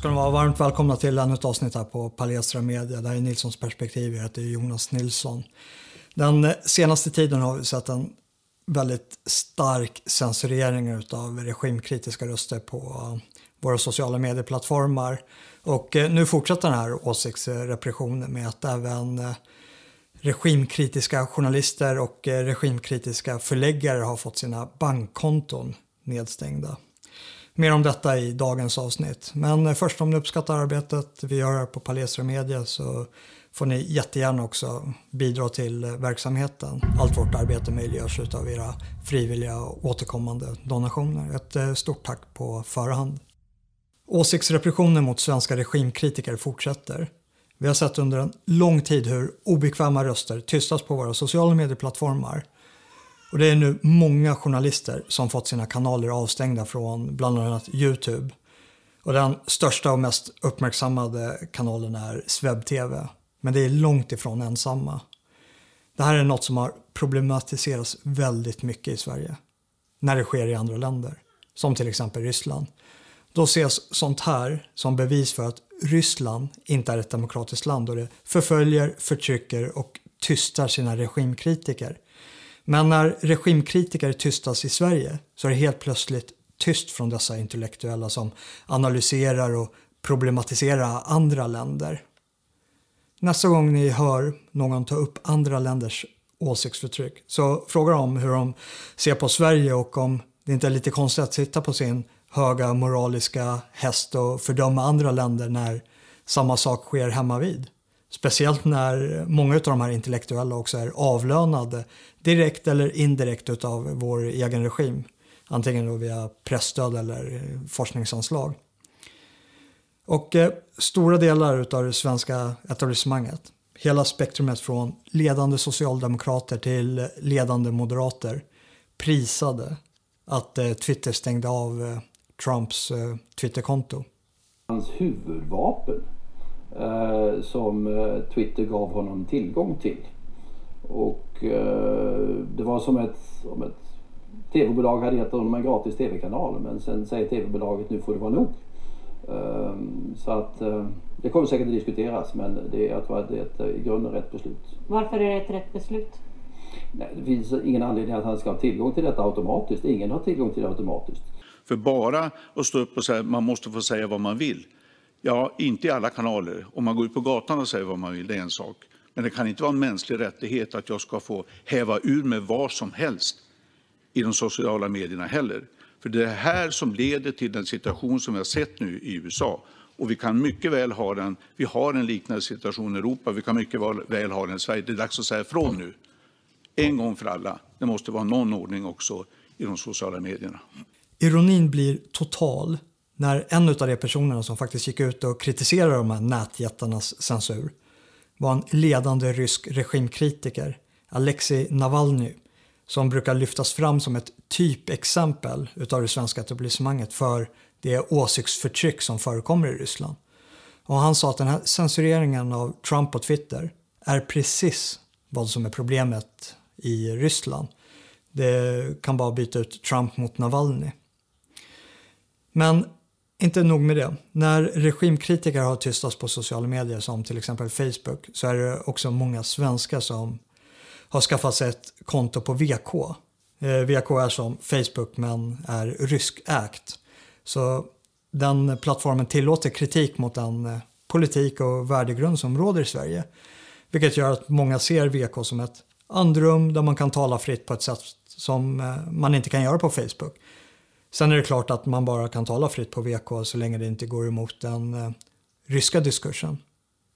ska ni vara varmt välkomna till ännu ett avsnitt här på Palestra Media. Det här är Nilssons perspektiv. Jag heter Jonas Nilsson. Den senaste tiden har vi sett en väldigt stark censurering av regimkritiska röster på våra sociala medieplattformar. Och eh, nu fortsätter den här åsiktsrepressionen med att även eh, regimkritiska journalister och eh, regimkritiska förläggare har fått sina bankkonton nedstängda. Mer om detta i dagens avsnitt. Men eh, först om ni uppskattar arbetet vi gör här på Palestra Media så får ni jättegärna också bidra till eh, verksamheten. Allt vårt arbete möjliggörs av era frivilliga och återkommande donationer. Ett eh, stort tack på förhand. Åsiktsrepressionen mot svenska regimkritiker fortsätter. Vi har sett under en lång tid hur obekväma röster tystas på våra sociala medieplattformar. Och det är nu många journalister som fått sina kanaler avstängda från bland annat Youtube. Och den största och mest uppmärksammade kanalen är SvebTV. Men det är långt ifrån ensamma. Det här är något som har problematiserats väldigt mycket i Sverige. När det sker i andra länder. Som till exempel Ryssland. Då ses sånt här som bevis för att Ryssland inte är ett demokratiskt land och det förföljer, förtrycker och tystar sina regimkritiker. Men när regimkritiker tystas i Sverige så är det helt plötsligt tyst från dessa intellektuella som analyserar och problematiserar andra länder. Nästa gång ni hör någon ta upp andra länders åsiktsförtryck så fråga dem hur de ser på Sverige och om det inte är lite konstigt att sitta på sin höga moraliska häst och fördöma andra länder när samma sak sker hemma vid. Speciellt när många av de här intellektuella också är avlönade direkt eller indirekt av vår egen regim. Antingen då via pressstöd eller forskningsanslag. Och eh, stora delar av det svenska etablissemanget, hela spektrumet från ledande socialdemokrater till ledande moderater prisade att eh, Twitter stängde av eh, Trumps eh, Twitterkonto. Hans huvudvapen som eh, Twitter gav honom tillgång till. Och eh, det var som ett, som ett tv-bolag hade gett honom en gratis tv-kanal men sen säger tv-bolaget nu får det vara nog. Eh, så att eh, det kommer säkert att diskuteras men det, jag tror att det är ett, i grunden rätt beslut. Varför är det ett rätt beslut? Nej, det finns ingen anledning att han ska ha tillgång till detta automatiskt. Ingen har tillgång till det automatiskt. För bara att stå upp och säga att man måste få säga vad man vill, ja, inte i alla kanaler. Om man går ut på gatan och säger vad man vill, det är en sak. Men det kan inte vara en mänsklig rättighet att jag ska få häva ur med vad som helst i de sociala medierna heller. För det är det här som leder till den situation som vi har sett nu i USA. Och vi kan mycket väl ha den, vi har en liknande situation i Europa, vi kan mycket väl ha den i Sverige. Det är dags att säga ifrån nu. En gång för alla. Det måste vara någon ordning också i de sociala medierna. Ironin blir total när en av de personerna som faktiskt gick ut och kritiserade de här nätjättarnas censur var en ledande rysk regimkritiker, Alexei Navalny, som brukar lyftas fram som ett typexempel utav det svenska etablissemanget för det åsiktsförtryck som förekommer i Ryssland. Och han sa att den här censureringen av Trump på Twitter är precis vad som är problemet i Ryssland. Det kan bara byta ut Trump mot Navalny. Men inte nog med det. När regimkritiker har tystats på sociala medier som till exempel Facebook så är det också många svenskar som har skaffat sig ett konto på VK. Eh, VK är som Facebook men är ryskägt. Så den plattformen tillåter kritik mot den eh, politik och värdegrund som råder i Sverige. Vilket gör att många ser VK som ett andrum där man kan tala fritt på ett sätt som eh, man inte kan göra på Facebook. Sen är det klart att man bara kan tala fritt på VK så länge det inte går emot den eh, ryska diskursen.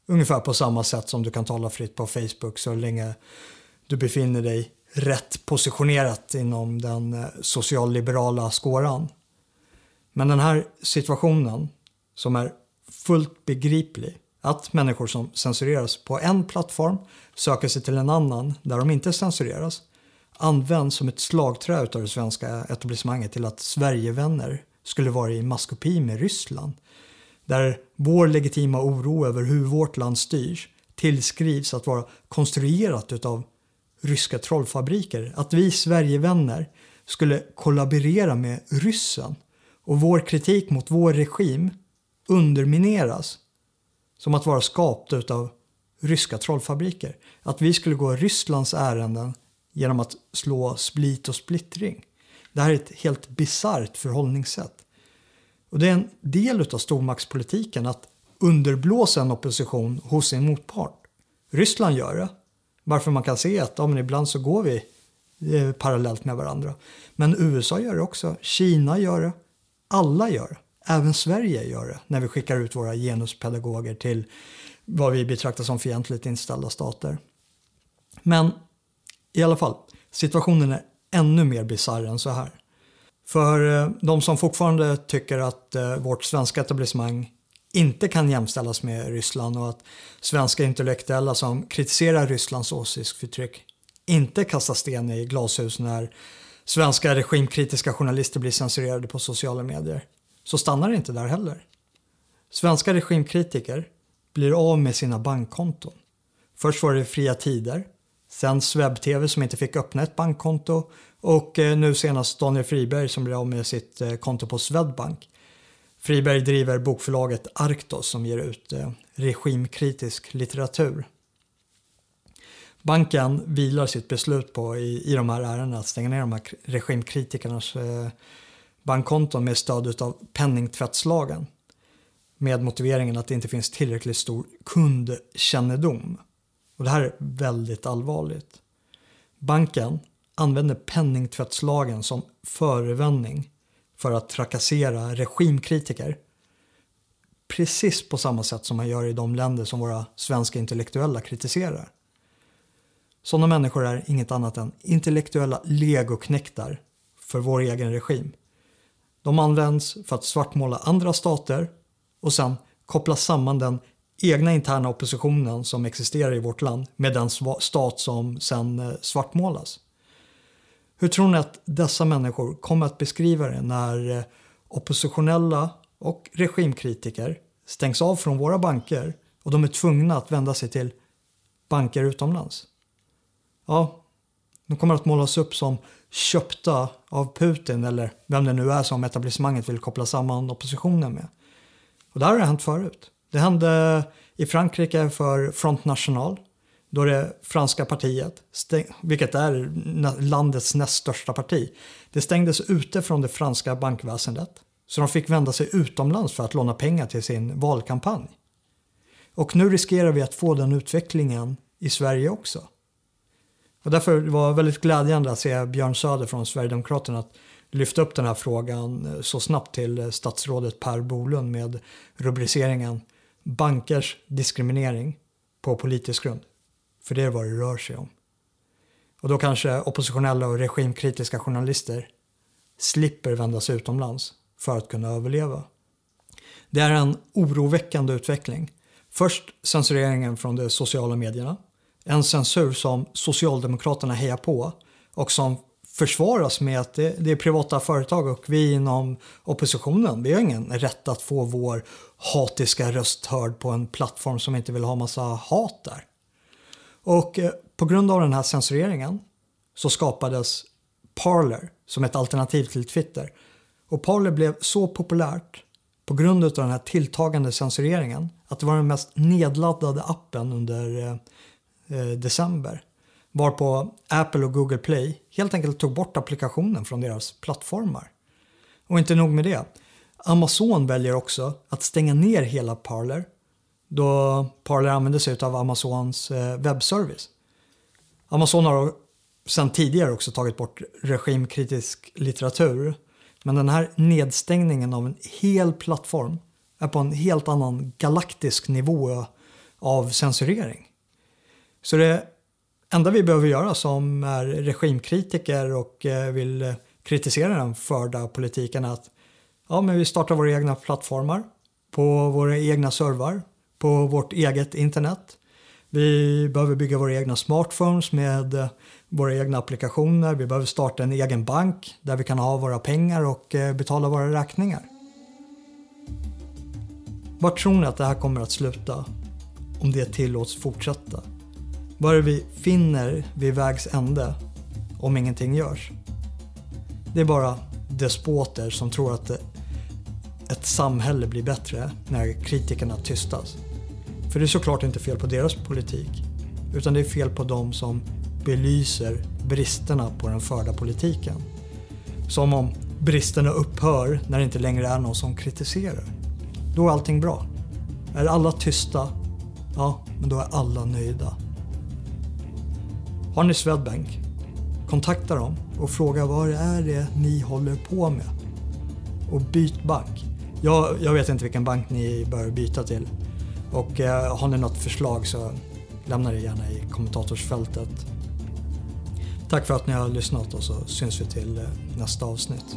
Ungefär på samma sätt som du kan tala fritt på Facebook så länge du befinner dig rätt positionerat inom den eh, socialliberala skåran. Men den här situationen som är fullt begriplig att människor som censureras på en plattform söker sig till en annan där de inte censureras används som ett slagträ av det svenska etablissemanget till att Sverigevänner skulle vara i maskopi med Ryssland. Där vår legitima oro över hur vårt land styrs tillskrivs att vara konstruerat av ryska trollfabriker. Att vi Sverigevänner skulle kollaborera med ryssen och vår kritik mot vår regim undermineras som att vara skapt av ryska trollfabriker. Att vi skulle gå Rysslands ärenden genom att slå split och splittring. Det här är ett helt bisarrt förhållningssätt. Och det är en del av stormaktspolitiken att underblåsa en opposition hos sin motpart. Ryssland gör det. Varför man kan se att ja, men ibland så går vi eh, parallellt med varandra. Men USA gör det också. Kina gör det. Alla gör det. Även Sverige gör det när vi skickar ut våra genuspedagoger till vad vi betraktar som fientligt inställda stater. Men i alla fall, situationen är ännu mer bisarr än så här. För eh, de som fortfarande tycker att eh, vårt svenska etablissemang inte kan jämställas med Ryssland och att svenska intellektuella som kritiserar Rysslands åsiktsförtryck inte kastar sten i glashus när svenska regimkritiska journalister blir censurerade på sociala medier. Så stannar det inte där heller. Svenska regimkritiker blir av med sina bankkonton. Först var det fria tider, sen Swebb-TV som inte fick öppna ett bankkonto och eh, nu senast Daniel Friberg som blir av med sitt eh, konto på Swedbank. Friberg driver bokförlaget Arktos som ger ut eh, regimkritisk litteratur. Banken vilar sitt beslut på i, i de här ärendena att stänga ner de här regimkritikernas bankkonton med stöd av penningtvättslagen med motiveringen att det inte finns tillräckligt stor kundkännedom. Och det här är väldigt allvarligt. Banken använder penningtvättslagen som förevändning för att trakassera regimkritiker. Precis på samma sätt som man gör i de länder som våra svenska intellektuella kritiserar. Sådana människor är inget annat än intellektuella legoknektar för vår egen regim. De används för att svartmåla andra stater och sen koppla samman den egna interna oppositionen som existerar i vårt land med den stat som sen eh, svartmålas. Hur tror ni att dessa människor kommer att beskriva det när eh, oppositionella och regimkritiker stängs av från våra banker och de är tvungna att vända sig till banker utomlands? Ja, de kommer att målas upp som köpta av Putin eller vem det nu är som etablissemanget vill koppla samman oppositionen med. Och det här har hänt förut. Det hände i Frankrike för Front National då det franska partiet, vilket är landets näst största parti, det stängdes ute från det franska bankväsendet. Så de fick vända sig utomlands för att låna pengar till sin valkampanj. Och nu riskerar vi att få den utvecklingen i Sverige också. Och därför var det väldigt glädjande att se Björn Söder från Sverigedemokraterna att lyfta upp den här frågan eh, så snabbt till eh, statsrådet Per Bolund med rubriceringen Bankers diskriminering på politisk grund. För det är vad det rör sig om. Och då kanske oppositionella och regimkritiska journalister slipper vända sig utomlands för att kunna överleva. Det är en oroväckande utveckling. Först censureringen från de sociala medierna. En censur som Socialdemokraterna hejar på och som försvaras med att det, det, är privata företag och vi inom oppositionen, vi har ingen rätt att få vår hatiska röst hörd på en plattform som inte vill ha massa hat där. Och eh, på grund av den här censureringen så skapades Parler som ett alternativ till Twitter. Och Parler blev så populärt på grund av den här tilltagande censureringen att det var den mest nedladdade appen under eh, eh december. Varpå Apple och Google Play helt enkelt tog bort applikationen från deras plattformar. Och inte nog med det. Amazon väljer också att stänga ner hela Parler då Parler använder sig av Amazons eh, webbservice. Amazon har sedan tidigare också tagit bort regimkritisk litteratur. Men den här nedstängningen av en hel plattform är på en helt annan galaktisk nivå av censurering. Så det enda vi behöver göra som är regimkritiker och eh, vill eh, kritisera den förda politiken är att ja, men vi startar våra egna plattformar på våra egna servrar på vårt eget internet. Vi behöver bygga våra egna smartphones med eh, våra egna applikationer. Vi behöver starta en egen bank där vi kan ha våra pengar och betala våra räkningar. Var tror ni att det här kommer att sluta om det tillåts fortsätta? Vad är det vi finner vid vägs ände om ingenting görs? Det är bara despoter som tror att ett samhälle blir bättre när kritikerna tystas. För det är såklart inte fel på deras politik, utan det är fel på dem som belyser bristerna på den förda politiken. Som om bristerna upphör när det inte längre är någon som kritiserar. Då är allting bra. Är alla tysta, ja, men då är alla nöjda. Har ni Swedbank? Kontakta dem och fråga vad det är det ni håller på med. Och byt bank. Jag, jag vet inte vilken bank ni bör byta till. Och eh, har ni något förslag så lämna det gärna i kommentatorsfältet. Tack för att ni har lyssnat och så syns vi till eh, nästa avsnitt.